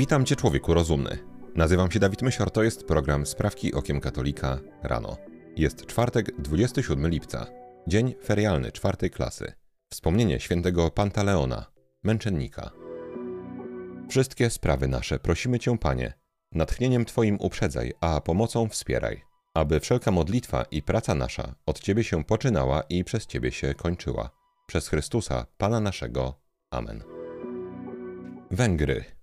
Witam Cię, człowieku rozumny. Nazywam się Dawid Mysior, to jest program Sprawki Okiem Katolika rano. Jest czwartek, 27 lipca, dzień ferialny czwartej klasy. Wspomnienie świętego Pantaleona, męczennika. Wszystkie sprawy nasze prosimy Cię, Panie, natchnieniem Twoim uprzedzaj, a pomocą wspieraj, aby wszelka modlitwa i praca nasza od Ciebie się poczynała i przez Ciebie się kończyła. Przez Chrystusa, Pana naszego. Amen. Węgry.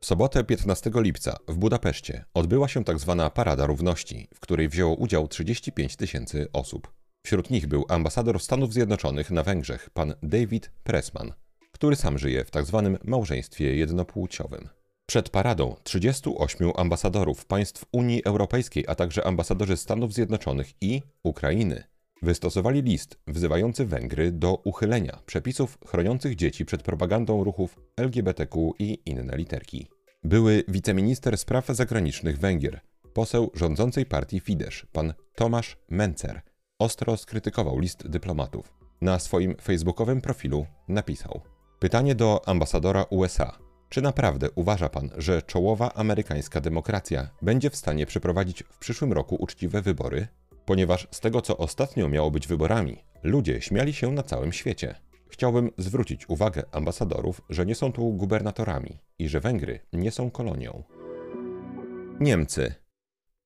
W sobotę 15 lipca w Budapeszcie odbyła się. Tak Parada Równości, w której wzięło udział 35 tysięcy osób. Wśród nich był ambasador Stanów Zjednoczonych na Węgrzech, pan David Pressman, który sam żyje w. Tak małżeństwie jednopłciowym. Przed paradą 38 ambasadorów państw Unii Europejskiej, a także ambasadorzy Stanów Zjednoczonych i Ukrainy wystosowali list wzywający Węgry do uchylenia przepisów chroniących dzieci przed propagandą ruchów LGBTQ i inne literki. Były wiceminister spraw zagranicznych Węgier, poseł rządzącej partii Fidesz, pan Tomasz Mencer, ostro skrytykował list dyplomatów. Na swoim facebookowym profilu napisał: Pytanie do ambasadora USA. Czy naprawdę uważa pan, że czołowa amerykańska demokracja będzie w stanie przeprowadzić w przyszłym roku uczciwe wybory? Ponieważ z tego, co ostatnio miało być wyborami, ludzie śmiali się na całym świecie. Chciałbym zwrócić uwagę ambasadorów, że nie są tu gubernatorami i że Węgry nie są kolonią. Niemcy.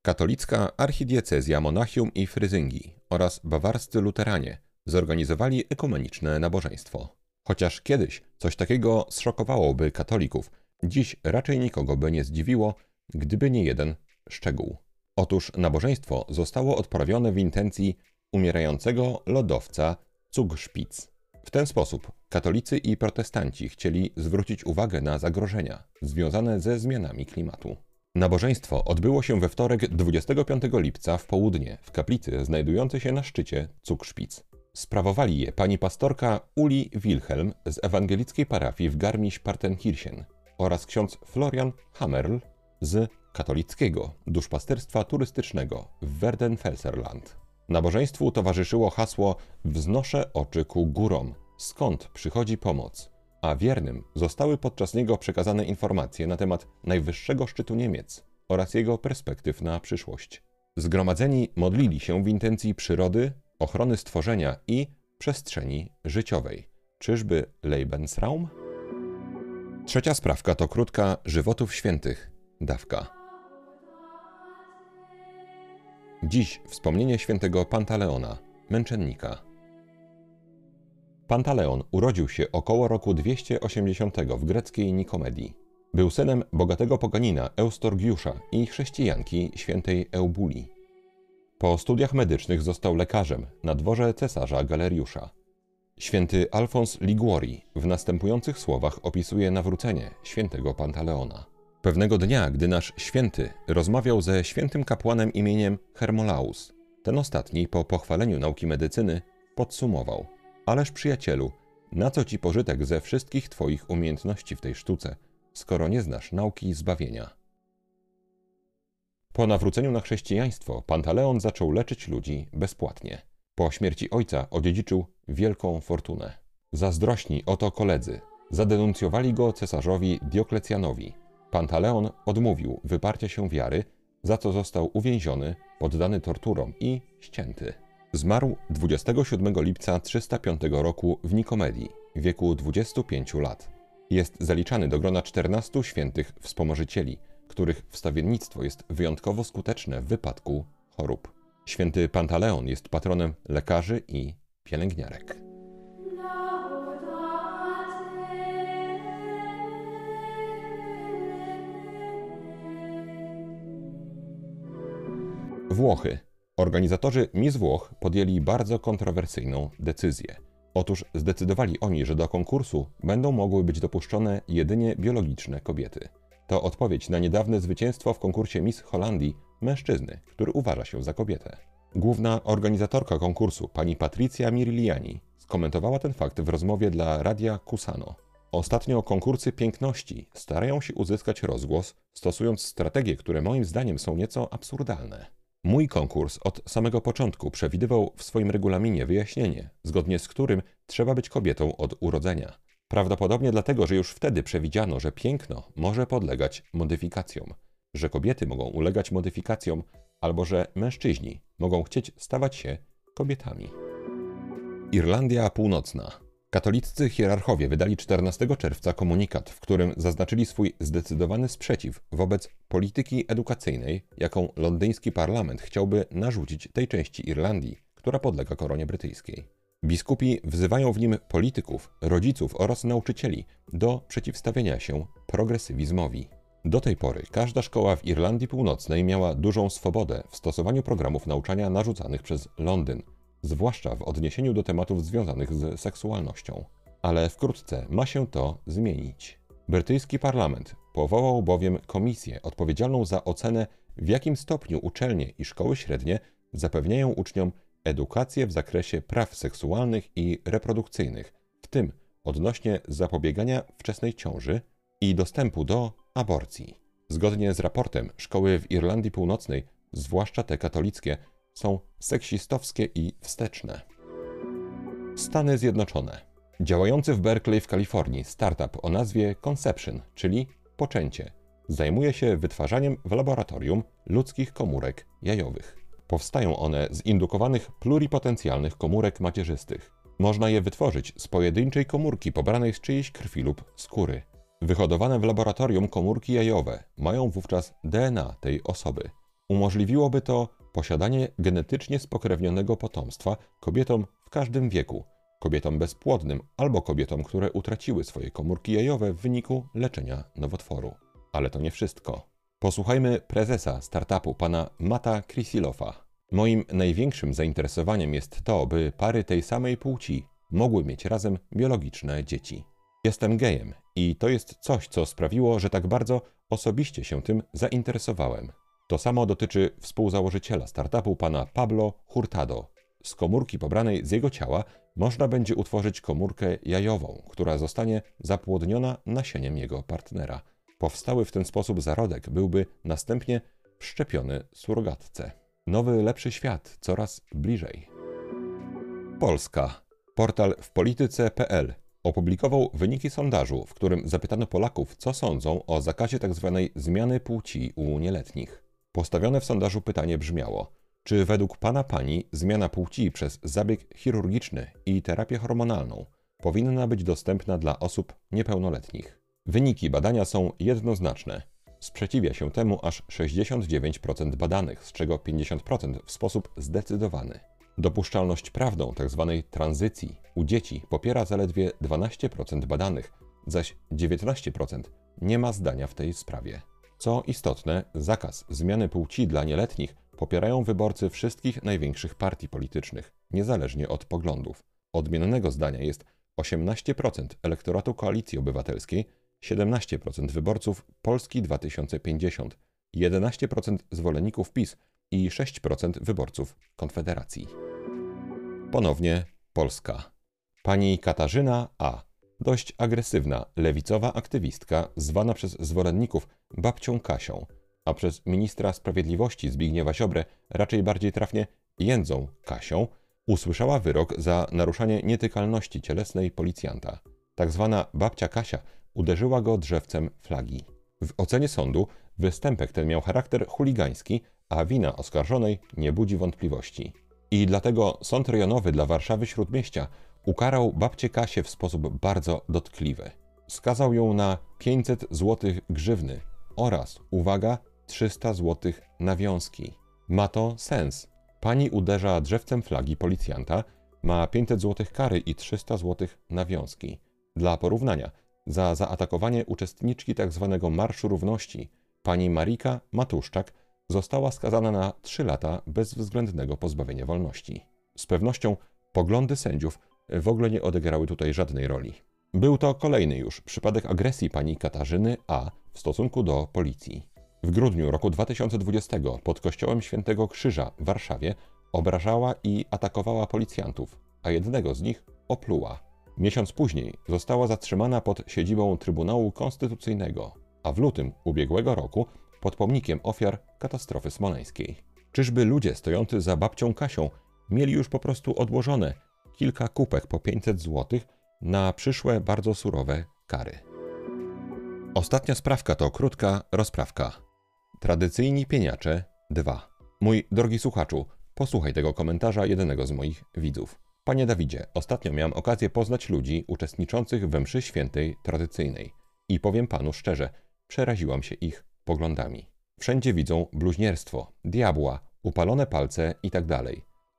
Katolicka archidiecezja Monachium i Fryzyngi oraz bawarscy luteranie zorganizowali ekumeniczne nabożeństwo. Chociaż kiedyś coś takiego zszokowałoby katolików, dziś raczej nikogo by nie zdziwiło, gdyby nie jeden szczegół. Otóż nabożeństwo zostało odprawione w intencji umierającego lodowca Zugspitz. W ten sposób katolicy i protestanci chcieli zwrócić uwagę na zagrożenia związane ze zmianami klimatu. Nabożeństwo odbyło się we wtorek 25 lipca w południe w kaplicy znajdującej się na szczycie Zugspitz. Sprawowali je pani pastorka Uli Wilhelm z ewangelickiej parafii w Garmisch-Partenkirchen oraz ksiądz Florian Hammerl z katolickiego duszpasterstwa turystycznego w Werdenfelserland. Nabożeństwu towarzyszyło hasło Wznoszę oczy ku górom, skąd przychodzi pomoc, a wiernym zostały podczas niego przekazane informacje na temat najwyższego szczytu Niemiec oraz jego perspektyw na przyszłość. Zgromadzeni modlili się w intencji przyrody, ochrony stworzenia i przestrzeni życiowej. Czyżby Lebensraum? Trzecia sprawka to krótka żywotów świętych, dawka. Dziś wspomnienie świętego Pantaleona, męczennika. Pantaleon urodził się około roku 280 w greckiej Nikomedii. Był synem bogatego poganina Eustorgiusza i chrześcijanki świętej Eubuli. Po studiach medycznych został lekarzem na dworze cesarza Galeriusza. Święty Alfons Liguori w następujących słowach opisuje nawrócenie świętego Pantaleona. Pewnego dnia, gdy nasz święty rozmawiał ze świętym kapłanem imieniem Hermolaus, ten ostatni po pochwaleniu nauki medycyny podsumował: Ależ przyjacielu, na co ci pożytek ze wszystkich twoich umiejętności w tej sztuce, skoro nie znasz nauki zbawienia? Po nawróceniu na chrześcijaństwo Pantaleon zaczął leczyć ludzi bezpłatnie. Po śmierci ojca odziedziczył wielką fortunę. Zazdrośni oto koledzy zadenuncjowali go cesarzowi Dioklecjanowi, Pantaleon odmówił wyparcia się wiary, za co został uwięziony, poddany torturom i ścięty. Zmarł 27 lipca 305 roku w Nikomedii, w wieku 25 lat. Jest zaliczany do grona 14 świętych wspomożycieli, których wstawiennictwo jest wyjątkowo skuteczne w wypadku chorób. Święty Pantaleon jest patronem lekarzy i pielęgniarek. Włochy. Organizatorzy Miss Włoch podjęli bardzo kontrowersyjną decyzję. Otóż zdecydowali oni, że do konkursu będą mogły być dopuszczone jedynie biologiczne kobiety. To odpowiedź na niedawne zwycięstwo w konkursie Miss Holandii mężczyzny, który uważa się za kobietę. Główna organizatorka konkursu, pani Patricia Mirigliani, skomentowała ten fakt w rozmowie dla Radia Cusano. Ostatnio konkursy piękności starają się uzyskać rozgłos, stosując strategie, które moim zdaniem są nieco absurdalne. Mój konkurs od samego początku przewidywał w swoim regulaminie wyjaśnienie, zgodnie z którym trzeba być kobietą od urodzenia. Prawdopodobnie dlatego, że już wtedy przewidziano, że piękno może podlegać modyfikacjom, że kobiety mogą ulegać modyfikacjom, albo że mężczyźni mogą chcieć stawać się kobietami. Irlandia Północna. Katoliccy hierarchowie wydali 14 czerwca komunikat, w którym zaznaczyli swój zdecydowany sprzeciw wobec polityki edukacyjnej, jaką londyński parlament chciałby narzucić tej części Irlandii, która podlega koronie brytyjskiej. Biskupi wzywają w nim polityków, rodziców oraz nauczycieli do przeciwstawienia się progresywizmowi. Do tej pory każda szkoła w Irlandii Północnej miała dużą swobodę w stosowaniu programów nauczania narzucanych przez Londyn, zwłaszcza w odniesieniu do tematów związanych z seksualnością. Ale wkrótce ma się to zmienić. Brytyjski parlament powołał bowiem komisję odpowiedzialną za ocenę, w jakim stopniu uczelnie i szkoły średnie zapewniają uczniom edukację w zakresie praw seksualnych i reprodukcyjnych, w tym odnośnie zapobiegania wczesnej ciąży i dostępu do aborcji. Zgodnie z raportem, szkoły w Irlandii Północnej, zwłaszcza te katolickie, są seksistowskie i wsteczne. Stany Zjednoczone. Działający w Berkeley w Kalifornii startup o nazwie Conception, czyli poczęcie, zajmuje się wytwarzaniem w laboratorium ludzkich komórek jajowych. Powstają one z indukowanych pluripotencjalnych komórek macierzystych. Można je wytworzyć z pojedynczej komórki pobranej z czyjejś krwi lub skóry. Wyhodowane w laboratorium komórki jajowe mają wówczas DNA tej osoby. Umożliwiłoby to posiadanie genetycznie spokrewnionego potomstwa kobietom w każdym wieku, kobietom bezpłodnym albo kobietom, które utraciły swoje komórki jajowe w wyniku leczenia nowotworu. Ale to nie wszystko. Posłuchajmy prezesa startupu pana Mata Krisilofa. Moim największym zainteresowaniem jest to, by pary tej samej płci mogły mieć razem biologiczne dzieci. Jestem gejem i to jest coś, co sprawiło, że tak bardzo osobiście się tym zainteresowałem. To samo dotyczy współzałożyciela startupu pana Pablo Hurtado. Z komórki pobranej z jego ciała można będzie utworzyć komórkę jajową, która zostanie zapłodniona nasieniem jego partnera. Powstały w ten sposób zarodek byłby następnie wszczepiony surogatce. Nowy, lepszy świat coraz bliżej. Polska. Portal w polityce.pl opublikował wyniki sondażu, w którym zapytano Polaków, co sądzą o zakazie tzw. Tak zmiany płci u nieletnich. Postawione w sondażu pytanie brzmiało: czy według pana pani zmiana płci przez zabieg chirurgiczny i terapię hormonalną powinna być dostępna dla osób niepełnoletnich? Wyniki badania są jednoznaczne. Sprzeciwia się temu aż 69% badanych, z czego 50% w sposób zdecydowany. Dopuszczalność prawdą tzw. Tak tranzycji u dzieci popiera zaledwie 12% badanych, zaś 19% nie ma zdania w tej sprawie. Co istotne, zakaz zmiany płci dla nieletnich popierają wyborcy wszystkich największych partii politycznych, niezależnie od poglądów. Odmiennego zdania jest 18% elektoratu Koalicji Obywatelskiej, 17% wyborców Polski 2050, 11% zwolenników PiS i 6% wyborców Konfederacji. Ponownie Polska. Pani Katarzyna A dość agresywna, lewicowa aktywistka, zwana przez zwolenników babcią Kasią, a przez ministra sprawiedliwości Zbigniewa Ziobrę raczej bardziej trafnie jędzą Kasią, usłyszała wyrok za naruszanie nietykalności cielesnej policjanta. Tak zwana babcia Kasia uderzyła go drzewcem flagi. W ocenie sądu występek ten miał charakter chuligański, a wina oskarżonej nie budzi wątpliwości. I dlatego Sąd Rejonowy dla Warszawy Śródmieścia ukarał babcię Kasię w sposób bardzo dotkliwy. Skazał ją na 500 zł grzywny oraz, uwaga, 300 zł nawiązki. Ma to sens. Pani uderza drzewcem flagi policjanta, ma 500 zł kary i 300 zł nawiązki. Dla porównania, za zaatakowanie uczestniczki tzw. Tak Marszu Równości, pani Marika Matuszczak została skazana na 3 lata bezwzględnego pozbawienia wolności. Z pewnością poglądy sędziów w ogóle nie odegrały tutaj żadnej roli. Był to kolejny już przypadek agresji pani Katarzyny A w stosunku do policji. W grudniu roku 2020 pod kościołem Świętego Krzyża w Warszawie obrażała i atakowała policjantów, a jednego z nich opluła. Miesiąc później została zatrzymana pod siedzibą Trybunału Konstytucyjnego, a w lutym ubiegłego roku pod pomnikiem ofiar katastrofy smoleńskiej. Czyżby ludzie stojący za babcią Kasią mieli już po prostu odłożone kilka kupek po 500 zł na przyszłe bardzo surowe kary. Ostatnia sprawka to krótka rozprawka. Tradycyjni pieniacze 2. Mój drogi słuchaczu, posłuchaj tego komentarza jednego z moich widzów. Panie Dawidzie, ostatnio miałem okazję poznać ludzi uczestniczących we mszy świętej tradycyjnej i powiem panu szczerze, przeraziłam się ich poglądami. Wszędzie widzą bluźnierstwo, diabła, upalone palce itd.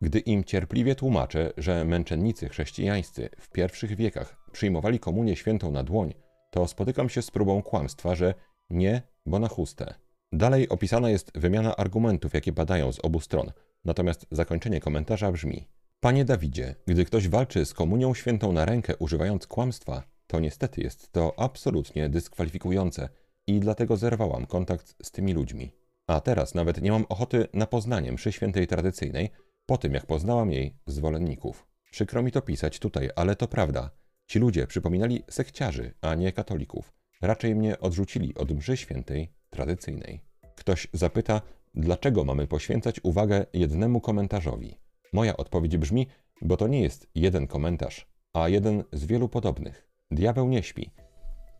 Gdy im cierpliwie tłumaczę, że męczennicy chrześcijańscy w pierwszych wiekach przyjmowali komunię świętą na dłoń, to spotykam się z próbą kłamstwa, że nie, bo na chustę. Dalej opisana jest wymiana argumentów, jakie padają z obu stron, natomiast zakończenie komentarza brzmi: Panie Dawidzie, gdy ktoś walczy z komunią świętą na rękę używając kłamstwa, to niestety jest to absolutnie dyskwalifikujące i dlatego zerwałam kontakt z tymi ludźmi. A teraz nawet nie mam ochoty na poznanie mszy świętej tradycyjnej, po tym jak poznałam jej zwolenników. Przykro mi to pisać tutaj, ale to prawda. Ci ludzie przypominali sekciarzy, a nie katolików. Raczej mnie odrzucili od mszy świętej tradycyjnej. Ktoś zapyta, dlaczego mamy poświęcać uwagę jednemu komentarzowi. Moja odpowiedź brzmi, bo to nie jest jeden komentarz, a jeden z wielu podobnych. Diabeł nie śpi.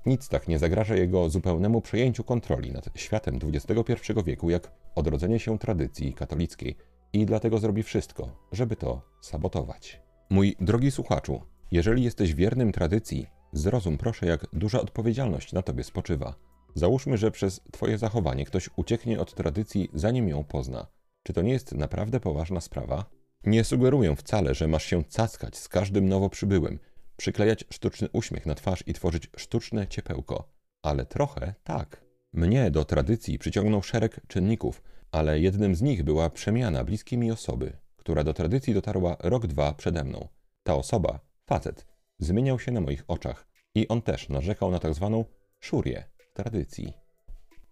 Nic tak nie zagraża jego zupełnemu przejęciu kontroli nad światem XXI wieku, jak odrodzenie się tradycji katolickiej i dlatego zrobi wszystko, żeby to sabotować. Mój drogi słuchaczu, jeżeli jesteś wiernym tradycji, zrozum proszę, jak duża odpowiedzialność na tobie spoczywa. Załóżmy, że przez twoje zachowanie ktoś ucieknie od tradycji, zanim ją pozna. Czy to nie jest naprawdę poważna sprawa? Nie sugeruję wcale, że masz się cackać z każdym nowo przybyłym, przyklejać sztuczny uśmiech na twarz i tworzyć sztuczne ciepełko. Ale trochę tak. Mnie do tradycji przyciągnął szereg czynników, ale jednym z nich była przemiana bliskiej mi osoby, która do tradycji dotarła rok, dwa przede mną. Ta osoba, facet, zmieniał się na moich oczach i on też narzekał na tak zwaną szurię tradycji.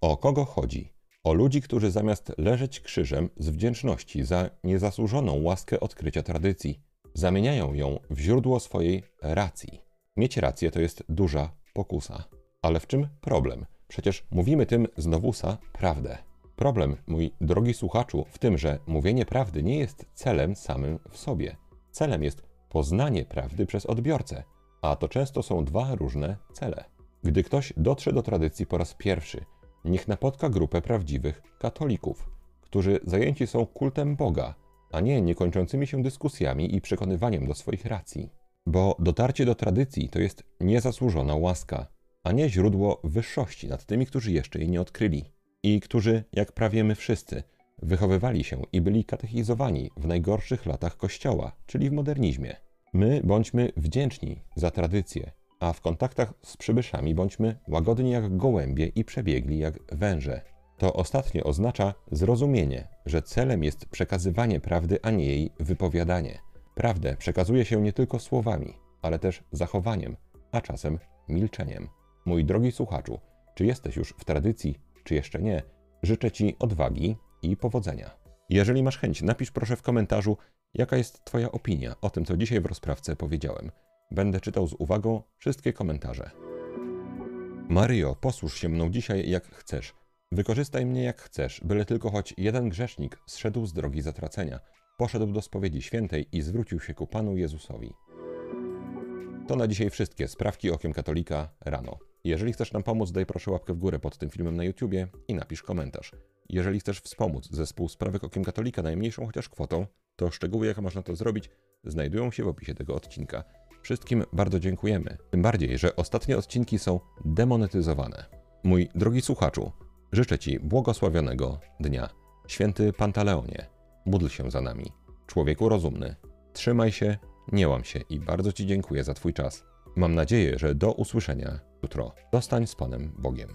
O kogo chodzi? O ludzi, którzy zamiast leżeć krzyżem z wdzięczności za niezasłużoną łaskę odkrycia tradycji, zamieniają ją w źródło swojej racji. Mieć rację to jest duża pokusa. Ale w czym problem? Przecież mówimy tym z nowusa prawdę. Problem, mój drogi słuchaczu, w tym, że mówienie prawdy nie jest celem samym w sobie. Celem jest poznanie prawdy przez odbiorcę, a to często są dwa różne cele. Gdy ktoś dotrze do tradycji po raz pierwszy, niech napotka grupę prawdziwych katolików, którzy zajęci są kultem Boga, a nie niekończącymi się dyskusjami i przekonywaniem do swoich racji. Bo dotarcie do tradycji to jest niezasłużona łaska, a nie źródło wyższości nad tymi, którzy jeszcze jej nie odkryli i którzy, jak prawie my wszyscy, wychowywali się i byli katechizowani w najgorszych latach Kościoła, czyli w modernizmie. My bądźmy wdzięczni za tradycję, a w kontaktach z przybyszami bądźmy łagodni jak gołębie i przebiegli jak węże. To ostatnie oznacza zrozumienie, że celem jest przekazywanie prawdy, a nie jej wypowiadanie. Prawdę przekazuje się nie tylko słowami, ale też zachowaniem, a czasem milczeniem. Mój drogi słuchaczu, czy jesteś już w tradycji, czy jeszcze nie, życzę Ci odwagi i powodzenia. Jeżeli masz chęć, napisz proszę w komentarzu, jaka jest Twoja opinia o tym, co dzisiaj w rozprawce powiedziałem. Będę czytał z uwagą wszystkie komentarze. Maryjo, posłuż się mną dzisiaj jak chcesz. Wykorzystaj mnie jak chcesz, byle tylko choć jeden grzesznik zszedł z drogi zatracenia, poszedł do spowiedzi świętej i zwrócił się ku Panu Jezusowi. To na dzisiaj wszystkie sprawki okiem katolika rano. Jeżeli chcesz nam pomóc, daj proszę łapkę w górę pod tym filmem na YouTubie i napisz komentarz. Jeżeli chcesz wspomóc zespół Sprawek Okiem Katolika najmniejszą chociaż kwotą, to szczegóły, jak można to zrobić, znajdują się w opisie tego odcinka. Wszystkim bardzo dziękujemy. Tym bardziej, że ostatnie odcinki są demonetyzowane. Mój drogi słuchaczu, życzę Ci błogosławionego dnia. Święty Pantaleonie, módl się za nami. Człowieku rozumny, trzymaj się, nie łam się i bardzo Ci dziękuję za Twój czas. Mam nadzieję, że do usłyszenia jutro. Zostań z Panem Bogiem.